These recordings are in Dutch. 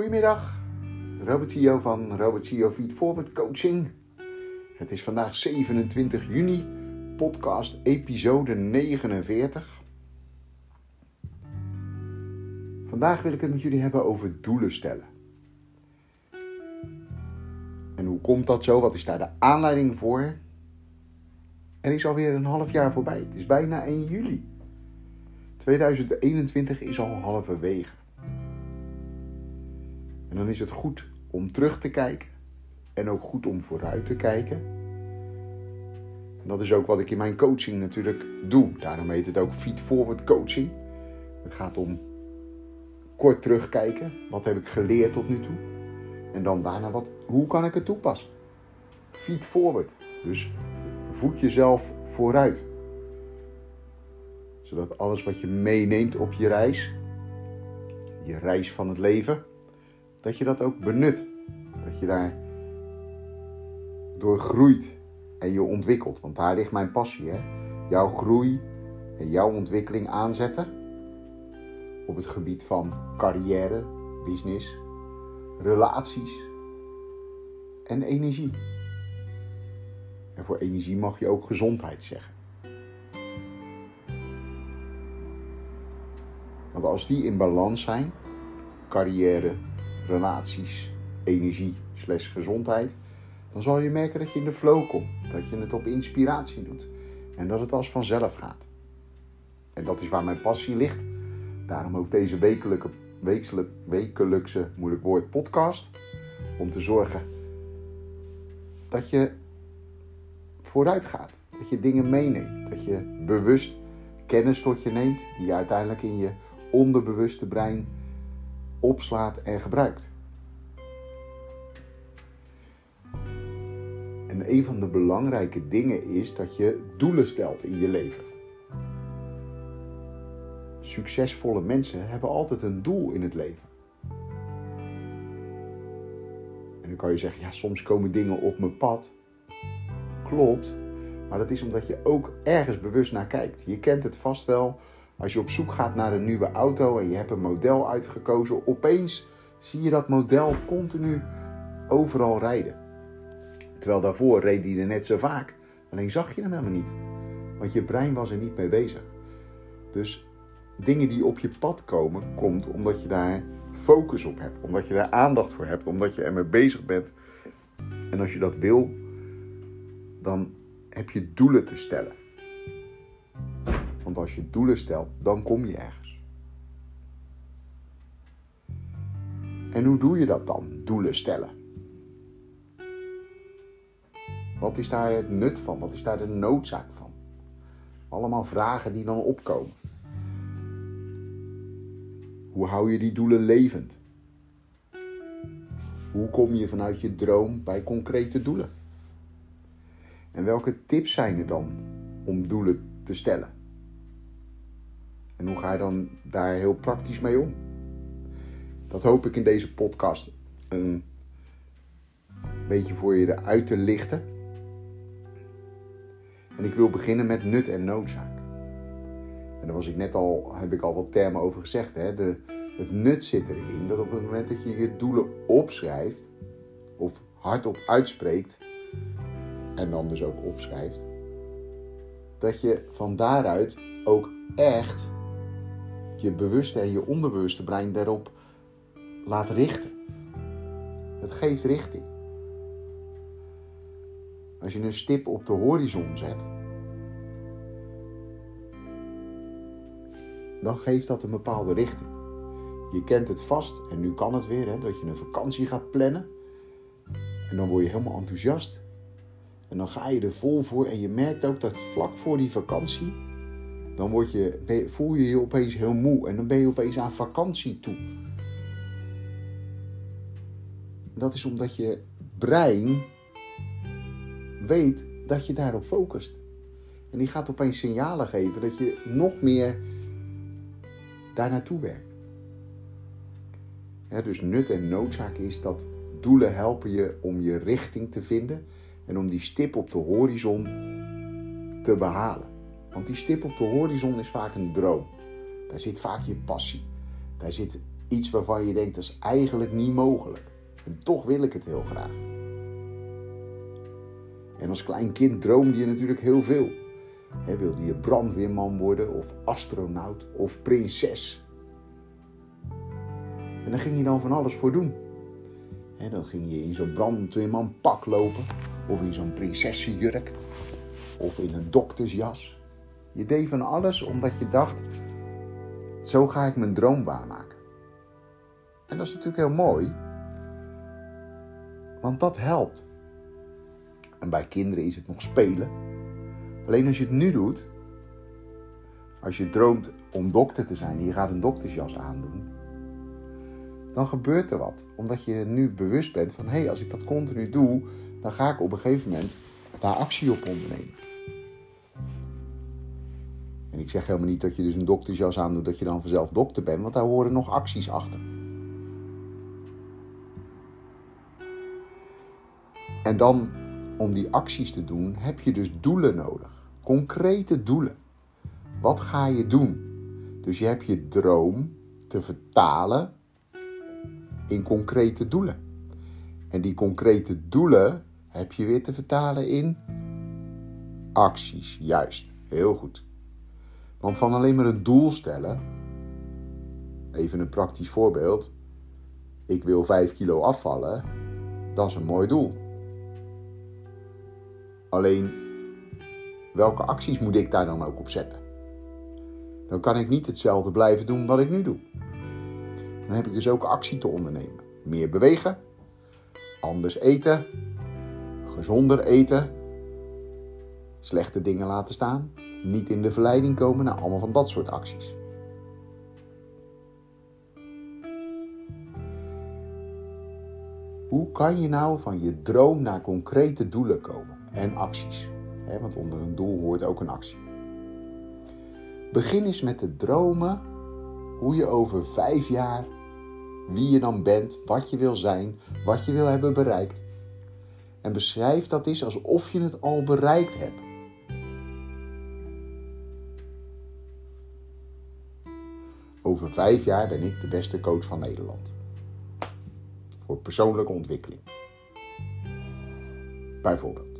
Goedemiddag, Robert CEO van Robert CEO Feed Forward Coaching. Het is vandaag 27 juni, podcast episode 49. Vandaag wil ik het met jullie hebben over doelen stellen. En hoe komt dat zo? Wat is daar de aanleiding voor? Er is alweer een half jaar voorbij. Het is bijna 1 juli. 2021 is al halverwege. En dan is het goed om terug te kijken en ook goed om vooruit te kijken. En dat is ook wat ik in mijn coaching natuurlijk doe. Daarom heet het ook Feed Forward Coaching. Het gaat om kort terugkijken. Wat heb ik geleerd tot nu toe? En dan daarna, wat, hoe kan ik het toepassen? Feed forward. Dus voed jezelf vooruit. Zodat alles wat je meeneemt op je reis, je reis van het leven, dat je dat ook benut. Dat je daar door groeit en je ontwikkelt. Want daar ligt mijn passie. Hè? Jouw groei en jouw ontwikkeling aanzetten op het gebied van carrière, business, relaties en energie. En voor energie mag je ook gezondheid zeggen. Want als die in balans zijn, carrière, relaties, energie, slash gezondheid, dan zal je merken dat je in de flow komt. Dat je het op inspiratie doet. En dat het als vanzelf gaat. En dat is waar mijn passie ligt. Daarom ook deze wekelijkse, moeilijk woord, podcast. Om te zorgen dat je vooruit gaat. Dat je dingen meeneemt. Dat je bewust kennis tot je neemt die je uiteindelijk in je onderbewuste brein opslaat en gebruikt. En een van de belangrijke dingen is dat je doelen stelt in je leven. Succesvolle mensen hebben altijd een doel in het leven. En dan kan je zeggen, ja, soms komen dingen op mijn pad. Klopt, maar dat is omdat je ook ergens bewust naar kijkt. Je kent het vast wel als je op zoek gaat naar een nieuwe auto en je hebt een model uitgekozen, opeens zie je dat model continu overal rijden. Terwijl daarvoor reed die er net zo vaak, alleen zag je hem helemaal niet. Want je brein was er niet mee bezig. Dus dingen die op je pad komen, komt omdat je daar focus op hebt, omdat je daar aandacht voor hebt, omdat je ermee bezig bent. En als je dat wil, dan heb je doelen te stellen. Want als je doelen stelt, dan kom je ergens. En hoe doe je dat dan, doelen stellen? Wat is daar het nut van? Wat is daar de noodzaak van? Allemaal vragen die dan opkomen. Hoe hou je die doelen levend? Hoe kom je vanuit je droom bij concrete doelen? En welke tips zijn er dan om doelen te stellen? En hoe ga je dan daar heel praktisch mee om? Dat hoop ik in deze podcast een beetje voor je eruit te lichten. En ik wil beginnen met nut en noodzaak. En daar was ik net al, heb ik al wat termen over gezegd. Hè? De, het nut zit erin dat op het moment dat je je doelen opschrijft, of hardop uitspreekt, en dan dus ook opschrijft, dat je van daaruit ook echt je bewuste en je onderbewuste brein daarop laat richten. Het geeft richting. Als je een stip op de horizon zet, dan geeft dat een bepaalde richting. Je kent het vast en nu kan het weer, hè, dat je een vakantie gaat plannen. En dan word je helemaal enthousiast. En dan ga je er vol voor en je merkt ook dat vlak voor die vakantie dan word je, voel je je opeens heel moe en dan ben je opeens aan vakantie toe. Dat is omdat je brein weet dat je daarop focust. En die gaat opeens signalen geven dat je nog meer daar naartoe werkt. dus nut en noodzaak is dat doelen helpen je om je richting te vinden en om die stip op de horizon te behalen. Want die stip op de horizon is vaak een droom. Daar zit vaak je passie. Daar zit iets waarvan je denkt dat is eigenlijk niet mogelijk. En toch wil ik het heel graag. En als klein kind droomde je natuurlijk heel veel. Wilde je brandweerman worden of astronaut of prinses. En daar ging je dan van alles voor doen. Dan ging je in zo'n brandweerman pak lopen of in zo'n prinsessenjurk of in een doktersjas. Je deed van alles omdat je dacht, zo ga ik mijn droom waarmaken. En dat is natuurlijk heel mooi, want dat helpt. En bij kinderen is het nog spelen. Alleen als je het nu doet, als je droomt om dokter te zijn en je gaat een doktersjas aandoen, dan gebeurt er wat. Omdat je nu bewust bent van hé, hey, als ik dat continu doe, dan ga ik op een gegeven moment daar actie op ondernemen. Ik zeg helemaal niet dat je dus een doktersjas aandoet, dat je dan vanzelf dokter bent, want daar horen nog acties achter. En dan, om die acties te doen, heb je dus doelen nodig. Concrete doelen. Wat ga je doen? Dus je hebt je droom te vertalen in concrete doelen. En die concrete doelen heb je weer te vertalen in acties. Juist, heel goed. Want van alleen maar een doel stellen, even een praktisch voorbeeld. Ik wil 5 kilo afvallen, dat is een mooi doel. Alleen, welke acties moet ik daar dan ook op zetten? Dan kan ik niet hetzelfde blijven doen wat ik nu doe. Dan heb ik dus ook actie te ondernemen. Meer bewegen, anders eten, gezonder eten, slechte dingen laten staan, niet in de verleiding komen naar allemaal van dat soort acties. Hoe kan je nou van je droom naar concrete doelen komen en acties? want onder een doel hoort ook een actie. Begin eens met te dromen hoe je over vijf jaar, wie je dan bent, wat je wil zijn, wat je wil hebben bereikt. En beschrijf dat eens alsof je het al bereikt hebt. Over vijf jaar ben ik de beste coach van Nederland. Voor persoonlijke ontwikkeling. Bijvoorbeeld.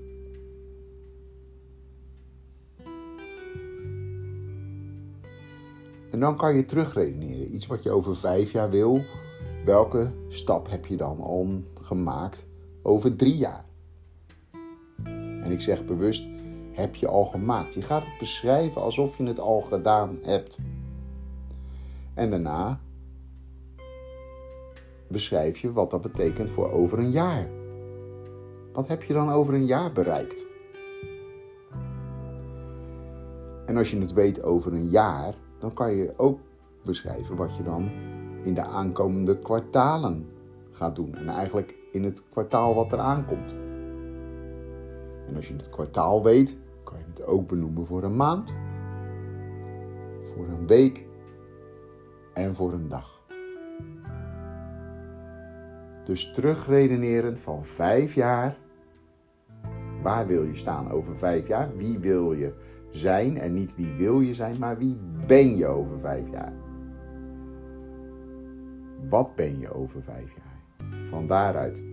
En dan kan je terugredeneren. Iets wat je over vijf jaar wil. Welke stap heb je dan al gemaakt over drie jaar? En ik zeg bewust, heb je al gemaakt. Je gaat het beschrijven alsof je het al gedaan hebt. En daarna beschrijf je wat dat betekent voor over een jaar. Wat heb je dan over een jaar bereikt? En als je het weet over een jaar, dan kan je ook beschrijven wat je dan in de aankomende kwartalen gaat doen. En eigenlijk in het kwartaal wat er aankomt. En als je het kwartaal weet, kan je het ook benoemen voor een maand, voor een week en voor een dag. Dus terugredenerend van vijf jaar. Waar wil je staan over vijf jaar? Wie wil je zijn? En niet wie wil je zijn, maar wie ben je over vijf jaar? Wat ben je over vijf jaar? Van daaruit,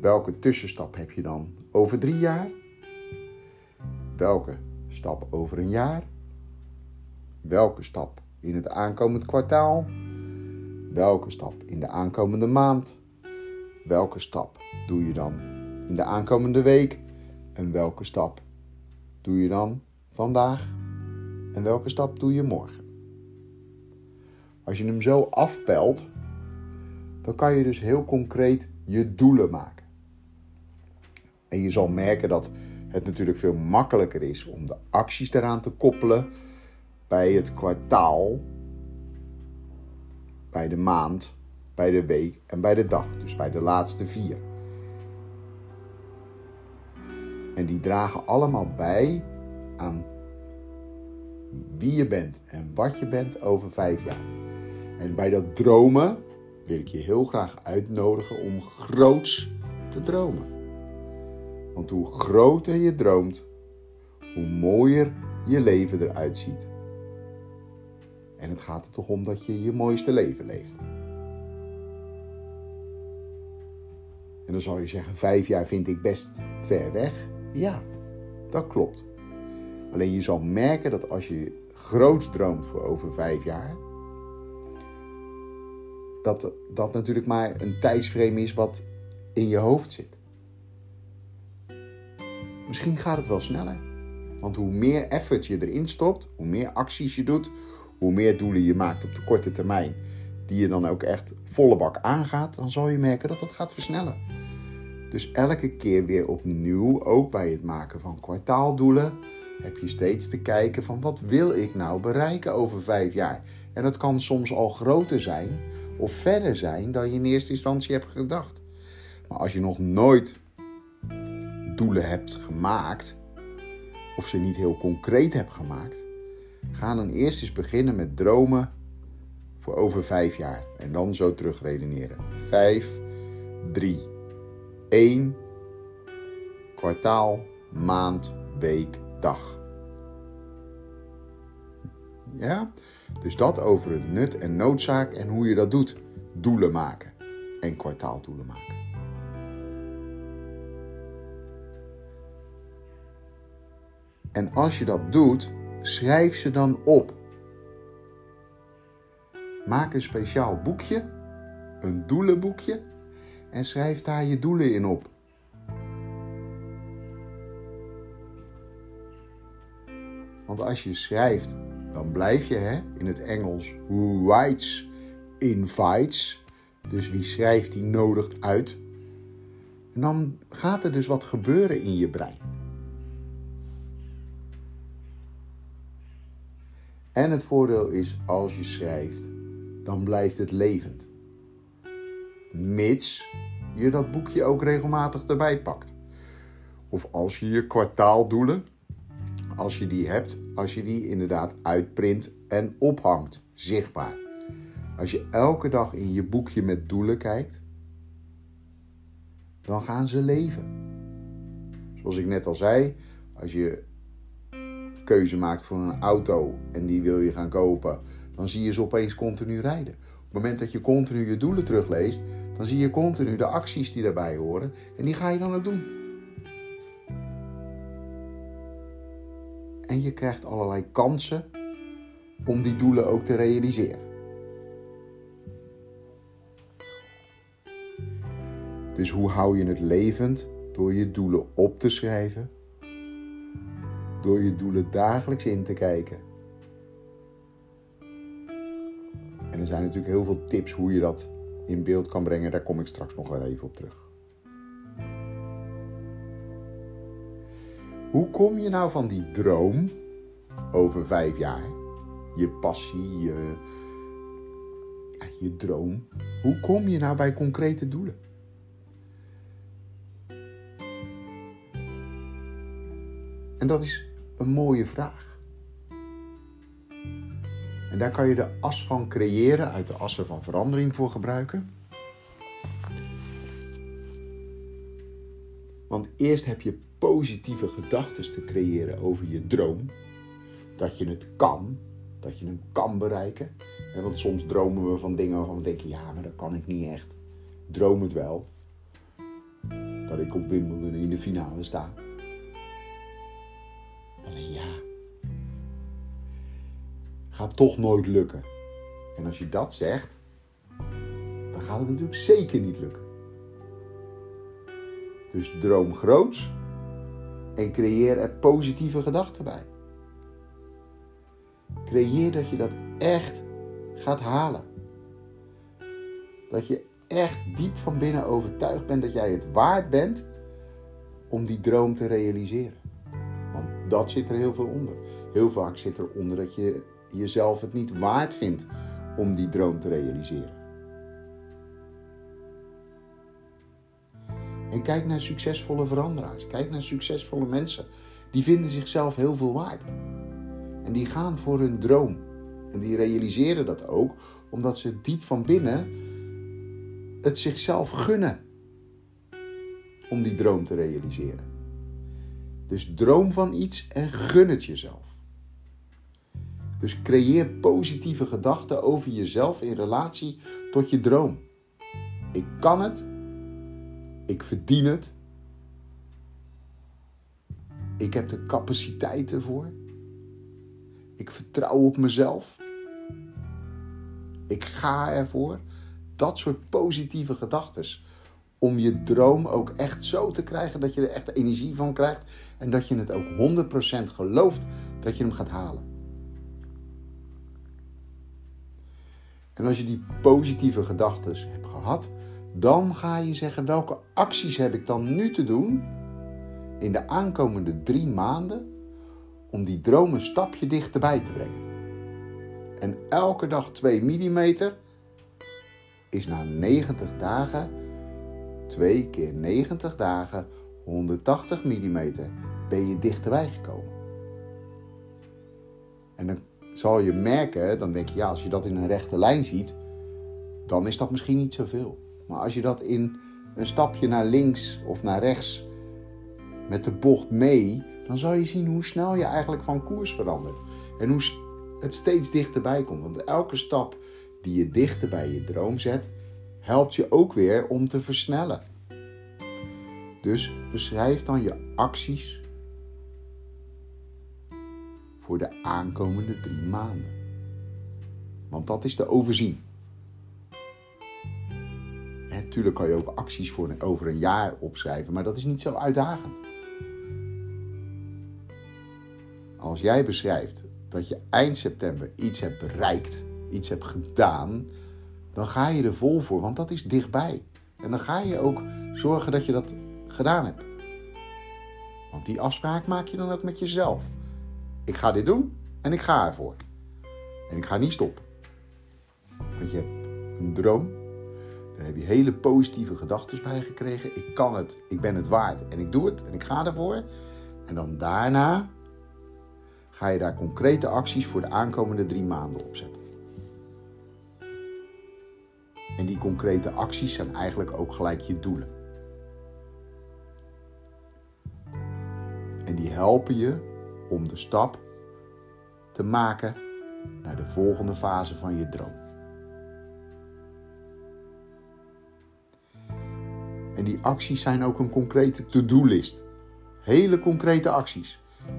welke tussenstap heb je dan over drie jaar? Welke stap over een jaar? Welke stap in het aankomend kwartaal? Welke stap in de aankomende maand? Welke stap doe je dan in de aankomende week? En welke stap doe je dan vandaag? En welke stap doe je morgen? Als je hem zo afpelt, dan kan je dus heel concreet je doelen maken. En je zal merken dat het natuurlijk veel makkelijker is om de acties eraan te koppelen bij het kwartaal, bij de maand, bij de week en bij de dag. Dus bij de laatste vier. En die dragen allemaal bij aan wie je bent en wat je bent over vijf jaar. En bij dat dromen wil ik je heel graag uitnodigen om groots te dromen. Want hoe groter je droomt, hoe mooier je leven eruit ziet. En het gaat er toch om dat je je mooiste leven leeft. En dan zou je zeggen, vijf jaar vind ik best ver weg. Ja, dat klopt. Alleen je zal merken dat als je groot droomt voor over vijf jaar, dat dat natuurlijk maar een tijdsframe is wat in je hoofd zit. Misschien gaat het wel sneller. Want hoe meer effort je erin stopt, hoe meer acties je doet, hoe meer doelen je maakt op de korte termijn, die je dan ook echt volle bak aangaat, dan zal je merken dat dat gaat versnellen. Dus elke keer weer opnieuw, ook bij het maken van kwartaaldoelen, heb je steeds te kijken van wat wil ik nou bereiken over vijf jaar. En dat kan soms al groter zijn of verder zijn dan je in eerste instantie hebt gedacht. Maar als je nog nooit doelen hebt gemaakt, of ze niet heel concreet hebt gemaakt, ga dan eerst eens beginnen met dromen voor over vijf jaar. En dan zo terug redeneren. Vijf, drie, één, kwartaal, maand, week, dag. Ja? Dus dat over het nut en noodzaak en hoe je dat doet. Doelen maken en kwartaaldoelen maken. En als je dat doet, schrijf ze dan op. Maak een speciaal boekje, een doelenboekje, en schrijf daar je doelen in op. Want als je schrijft, dan blijf je hè, in het Engels writes invites. Dus wie schrijft, die nodigt uit. En dan gaat er dus wat gebeuren in je brein. En het voordeel is, als je schrijft, dan blijft het levend. Mits je dat boekje ook regelmatig erbij pakt. Of als je je kwartaaldoelen, als je die hebt, als je die inderdaad uitprint en ophangt, zichtbaar. Als je elke dag in je boekje met doelen kijkt, dan gaan ze leven. Zoals ik net al zei, als je keuze maakt voor een auto en die wil je gaan kopen, dan zie je ze opeens continu rijden. Op het moment dat je continu je doelen terugleest, dan zie je continu de acties die daarbij horen en die ga je dan ook doen. En je krijgt allerlei kansen om die doelen ook te realiseren. Dus hoe hou je het levend? Door je doelen op te schrijven, door je doelen dagelijks in te kijken. En er zijn natuurlijk heel veel tips hoe je dat in beeld kan brengen. Daar kom ik straks nog wel even op terug. Hoe kom je nou van die droom over vijf jaar, je passie, je, je droom, hoe kom je nou bij concrete doelen? En dat is een mooie vraag. En daar kan je de as van creëren, uit de assen van verandering voor gebruiken. Want eerst heb je positieve gedachten te creëren over je droom. Dat je het kan, dat je hem kan bereiken. Want soms dromen we van dingen waarvan we denken, ja, maar dat kan ik niet echt. Droom het wel. Dat ik op Wimbledon in de finale sta. Gaat toch nooit lukken. En als je dat zegt, dan gaat het natuurlijk zeker niet lukken. Dus droom groots en creëer er positieve gedachten bij. Creëer dat je dat echt gaat halen. Dat je echt diep van binnen overtuigd bent dat jij het waard bent om die droom te realiseren. Want dat zit er heel veel onder. Heel vaak zit er onder dat je jezelf het niet waard vindt om die droom te realiseren. En kijk naar succesvolle veranderaars. Kijk naar succesvolle mensen. Die vinden zichzelf heel veel waard. En die gaan voor hun droom. En die realiseren dat ook omdat ze diep van binnen het zichzelf gunnen om die droom te realiseren. Dus droom van iets en gun het jezelf. Dus creëer positieve gedachten over jezelf in relatie tot je droom. Ik kan het Ik verdien het. Ik heb de capaciteit ervoor. Ik vertrouw op mezelf. Ik ga ervoor. Dat soort positieve gedachten. Om je droom ook echt zo te krijgen dat je er echt energie van krijgt. En dat je het ook 100% gelooft dat je hem gaat halen. En als je die positieve gedachten hebt gehad, dan ga je zeggen welke acties heb ik dan nu te doen in de aankomende drie maanden om die droom een stapje dichterbij te brengen. En elke dag 2 mm is na 90 dagen 2 keer 90 dagen 180 mm ben je dichterbij gekomen. En dan zal je merken, dan denk je ja, als je dat in een rechte lijn ziet, dan is dat misschien niet zoveel. Maar als je dat in een stapje naar links of naar rechts met de bocht mee, dan zal je zien hoe snel je eigenlijk van koers verandert. En hoe het steeds dichterbij komt. Want elke stap die je dichter bij je droom zet, helpt je ook weer om te versnellen. Dus beschrijf dan je acties voor de aankomende drie maanden. Want dat is te overzien. Natuurlijk kan je ook acties voor over een jaar opschrijven, maar dat is niet zo uitdagend. Als jij beschrijft dat je eind september iets hebt bereikt, iets hebt gedaan, dan ga je er vol voor, want dat is dichtbij. En dan ga je ook zorgen dat je dat gedaan hebt. Want die afspraak maak je dan ook met jezelf. Ik ga dit doen en ik ga ervoor. En ik ga niet stoppen. Want je hebt een droom. Daar heb je hele positieve gedachten bij gekregen. Ik kan het, ik ben het waard en ik doe het en ik ga ervoor. En dan daarna ga je daar concrete acties voor de aankomende drie maanden op zetten. En die concrete acties zijn eigenlijk ook gelijk je doelen. En die helpen je om de stap te maken naar de volgende fase van je droom. En die acties zijn ook een concrete to-do-list. Hele concrete acties.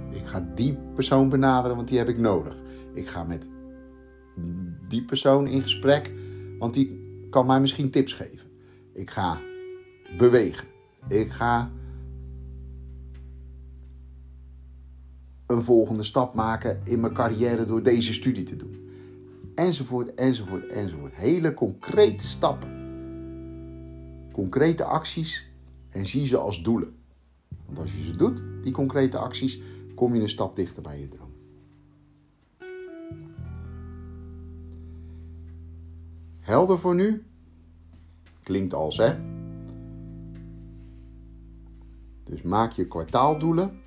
Ik ga die persoon benaderen, want die heb ik nodig. Ik ga met die persoon in gesprek, want die kan mij misschien tips geven. Ik ga bewegen. Ik ga een volgende stap maken in mijn carrière door deze studie te doen. Enzovoort, enzovoort, enzovoort. Hele concrete stappen. Concrete acties en zie ze als doelen. Want als je ze doet, die concrete acties, kom je een stap dichter bij je droom. Helder voor nu? Klinkt als hè? Dus maak je kwartaaldoelen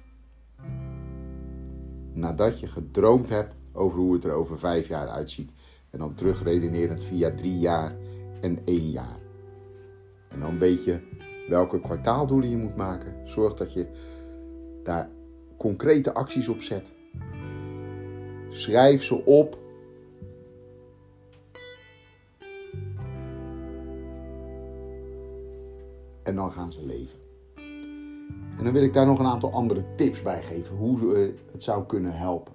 nadat je gedroomd hebt over hoe het er over vijf jaar uitziet. En dan terugredenerend via drie jaar en één jaar. En dan weet je welke kwartaaldoelen je moet maken. Zorg dat je daar concrete acties op zet. Schrijf ze op. En dan gaan ze leven. En dan wil ik daar nog een aantal andere tips bij geven hoe het zou kunnen helpen.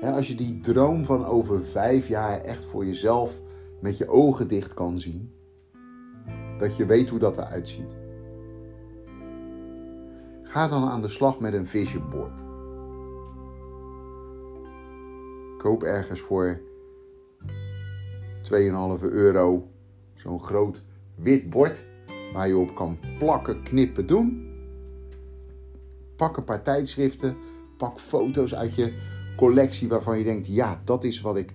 als je die droom van over vijf jaar echt voor jezelf met je ogen dicht kan zien, dat je weet hoe dat eruit ziet. Ga dan aan de slag met een vision board. Koop ergens voor 2,5 euro zo'n groot wit bord waar je op kan plakken, knippen, doen. Pak een paar tijdschriften, pak foto's uit je collectie waarvan je denkt: ja, dat is wat ik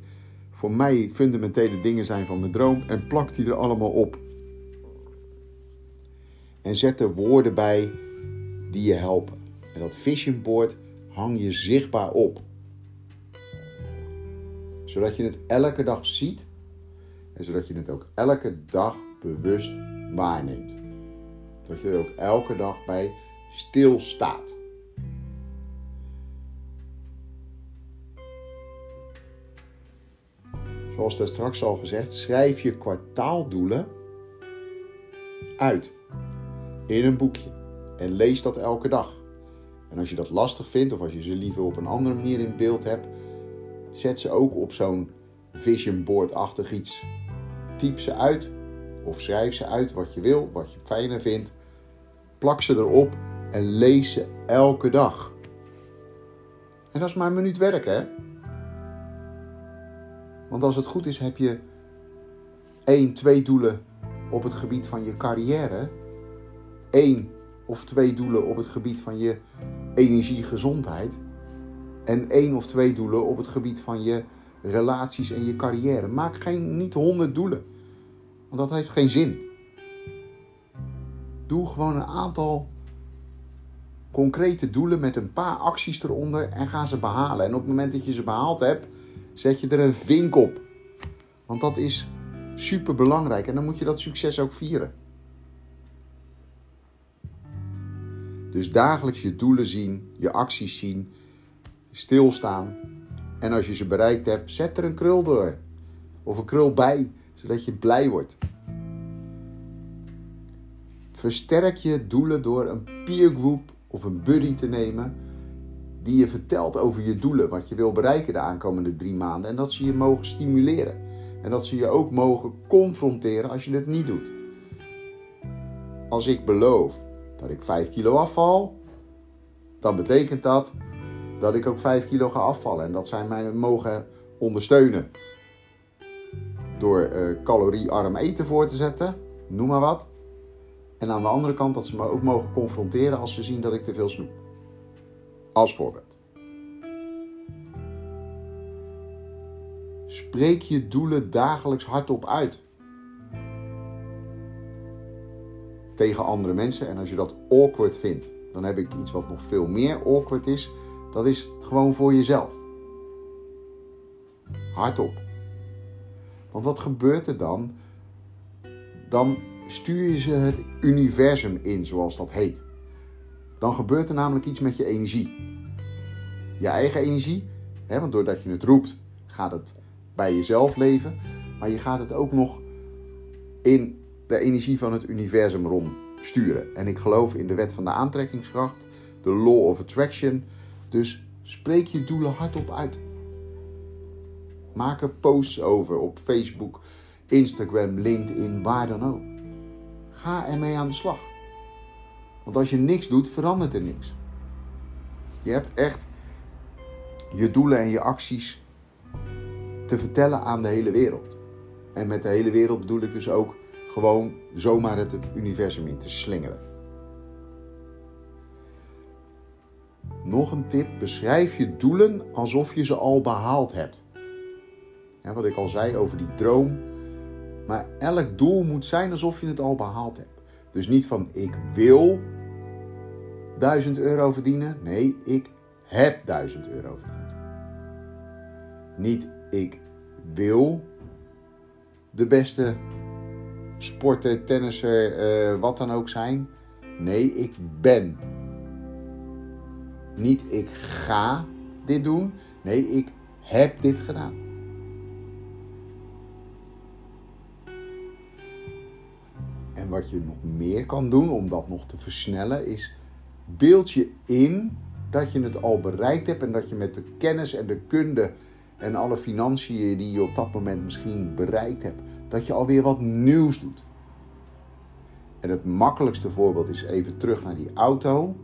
voor mij fundamentele dingen zijn van mijn droom en plak die er allemaal op. En zet er woorden bij die je helpen. En dat vision board hang je zichtbaar op. Zodat je het elke dag ziet en zodat je het ook elke dag bewust waarneemt. Dat je er ook elke dag bij stilstaat. Zoals daar straks al gezegd, schrijf je kwartaaldoelen uit. in een boekje en lees dat elke dag. En als je dat lastig vindt of als je ze liever op een andere manier in beeld hebt, zet ze ook op zo'n vision board-achtig iets. Typ ze uit of schrijf ze uit wat je wil, wat je fijner vindt. Plak ze erop en lees ze elke dag. En dat is maar een minuut werk, hè? Want als het goed is, heb je één, twee doelen op het gebied van je carrière. één of twee doelen op het gebied van je energie, gezondheid. En één of twee doelen op het gebied van je relaties en je carrière. Maak geen, niet honderd doelen. Want dat heeft geen zin. Doe gewoon een aantal concrete doelen met een paar acties eronder en ga ze behalen. En op het moment dat je ze behaald hebt, zet je er een vink op. Want dat is super belangrijk en dan moet je dat succes ook vieren. Dus dagelijks je doelen zien, je acties zien, stilstaan. En als je ze bereikt hebt, zet er een krul door. Of een krul bij, zodat je blij wordt. Versterk je doelen door een peer group of een buddy te nemen die je vertelt over je doelen, wat je wil bereiken de aankomende drie maanden. En dat ze je mogen stimuleren. En dat ze je ook mogen confronteren als je het niet doet. Als ik beloof dat ik 5 kilo afval, dan betekent dat dat ik ook 5 kilo ga afvallen. En dat zij mij mogen ondersteunen. Door uh, caloriearm eten voor te zetten, noem maar wat. En aan de andere kant dat ze me ook mogen confronteren als ze zien dat ik te veel snoep. Als voorbeeld. Spreek je doelen dagelijks hardop uit. Tegen andere mensen. En als je dat awkward vindt, dan heb ik iets wat nog veel meer awkward is. Dat is gewoon voor jezelf. Hardop. Want wat gebeurt er dan? Dan stuur je ze het universum in, zoals dat heet. Dan gebeurt er namelijk iets met je energie. Je eigen energie, hè, want doordat je het roept, gaat het bij jezelf leven. Maar je gaat het ook nog in de energie van het universum rondsturen. En ik geloof in de wet van de aantrekkingskracht, de law of attraction. Dus spreek je doelen hardop uit. Maak er posts over op Facebook, Instagram, LinkedIn, waar dan ook. Ga ermee aan de slag. Want als je niks doet, verandert er niks. Je hebt echt je doelen en je acties te vertellen aan de hele wereld. En met de hele wereld bedoel ik dus ook gewoon zomaar het, universum in te slingeren. Nog een tip: beschrijf je doelen alsof je ze al behaald hebt. wat ik al zei over die droom. Maar elk doel moet zijn alsof je het al behaald hebt. Dus niet van ik wil 1000 euro verdienen. Nee, ik heb 1000 euro verdiend. Niet ik wil de beste sporter, tennisser, uh, wat dan ook zijn. Nee, ik ben. Niet ik ga dit doen. Nee, ik heb dit gedaan. En wat je nog meer kan doen om dat nog te versnellen is beeld je in dat je het al bereikt hebt en dat je met de kennis en de kunde en alle financiën die je op dat moment misschien bereikt hebt, dat je alweer wat nieuws doet. En het makkelijkste voorbeeld is even terug naar die auto.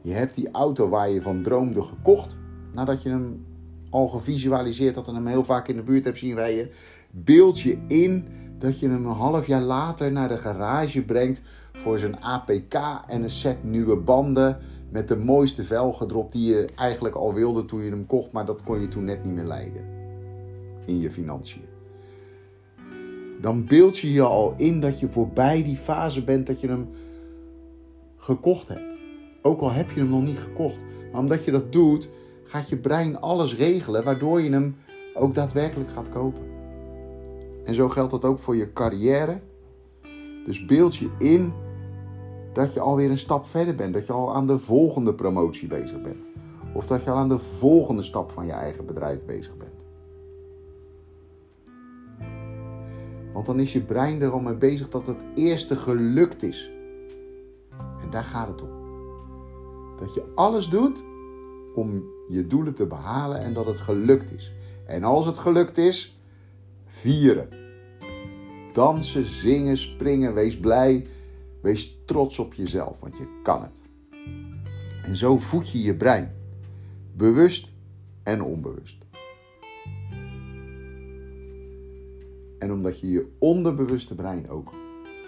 Je hebt die auto waar je van droomde gekocht, nadat je hem al gevisualiseerd had en hem heel vaak in de buurt hebt zien rijden. Beeld je in dat je hem een half jaar later naar de garage brengt voor zijn APK en een set nieuwe banden met de mooiste velgen erop die je eigenlijk al wilde toen je hem kocht, maar dat kon je toen net niet meer leiden in je financiën. Dan beeld je je al in dat je voorbij die fase bent dat je hem gekocht hebt. Ook al heb je hem nog niet gekocht. Maar omdat je dat doet, gaat je brein alles regelen waardoor je hem ook daadwerkelijk gaat kopen. En zo geldt dat ook voor je carrière. Dus beeld je in dat je alweer een stap verder bent. Dat je al aan de volgende promotie bezig bent. Of dat je al aan de volgende stap van je eigen bedrijf bezig bent. Want dan is je brein er al mee bezig dat het eerste gelukt is. daar gaat het om. Dat je alles doet om je doelen te behalen en dat het gelukt is. En als het gelukt is, vieren. Dansen, zingen, springen, wees blij. Wees trots op jezelf, want je kan het. En zo voed je je brein. Bewust en onbewust. En omdat je je onderbewuste brein ook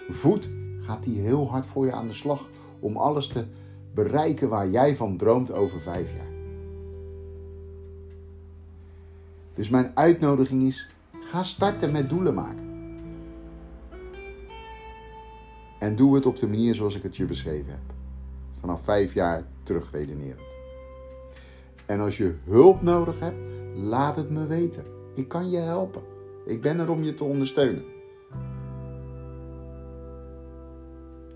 voedt, gaat die heel hard voor je aan de slag om alles te bereiken waar jij van droomt over vijf jaar. Dus mijn uitnodiging is: ga starten met doelen maken. En doe het op de manier zoals ik het je beschreven heb. Vanaf vijf jaar terugredenerend. En als je hulp nodig hebt, laat het me weten. Ik kan je helpen. Ik ben er om je te ondersteunen.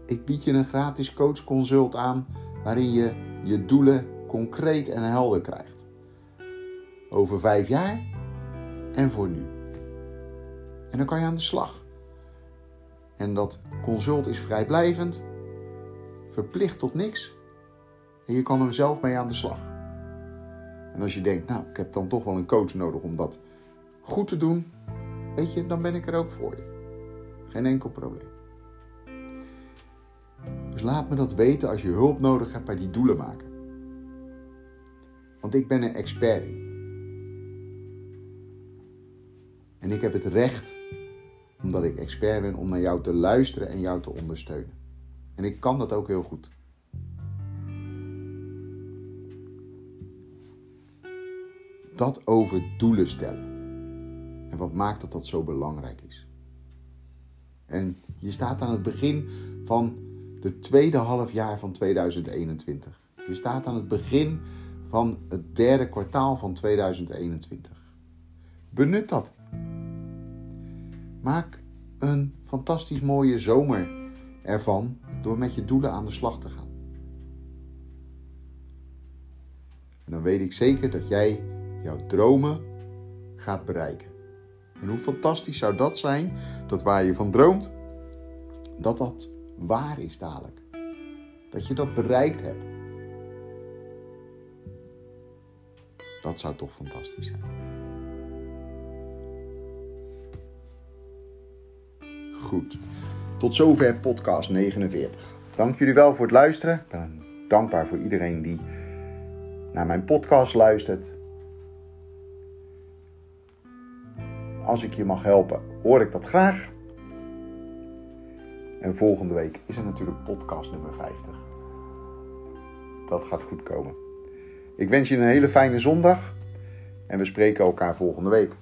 Ik bied je een gratis coachconsult aan waarin je je doelen concreet en helder krijgt. Over vijf jaar en voor nu. En dan kan je aan de slag. En dat consult is vrijblijvend, verplicht tot niks. En je kan er zelf mee aan de slag. En als je denkt, nou, ik heb dan toch wel een coach nodig om dat goed te doen, weet je, dan ben ik er ook voor je. Geen enkel probleem. Dus laat me dat weten als je hulp nodig hebt bij die doelen maken. Want ik ben een expert in. En ik heb het recht, omdat ik expert ben, om naar jou te luisteren en jou te ondersteunen. En ik kan dat ook heel goed. Dat over doelen stellen. En wat maakt dat dat zo belangrijk is. En je staat aan het begin van de tweede halfjaar van 2021. Je staat aan het begin van het derde kwartaal van 2021. Benut dat. Maak een fantastisch mooie zomer ervan door met je doelen aan de slag te gaan. En dan weet ik zeker dat jij jouw dromen gaat bereiken. En hoe fantastisch zou dat zijn, dat waar je van droomt, dat dat waar is dadelijk. Dat je dat bereikt hebt. Dat zou toch fantastisch zijn. Goed. Tot zover podcast 49. Dank jullie wel voor het luisteren. Ik ben dankbaar voor iedereen die naar mijn podcast luistert. Als ik je mag helpen, hoor ik dat graag. En volgende week is er natuurlijk podcast nummer 50. Dat gaat goed komen. Ik wens je een hele fijne zondag en we spreken elkaar volgende week.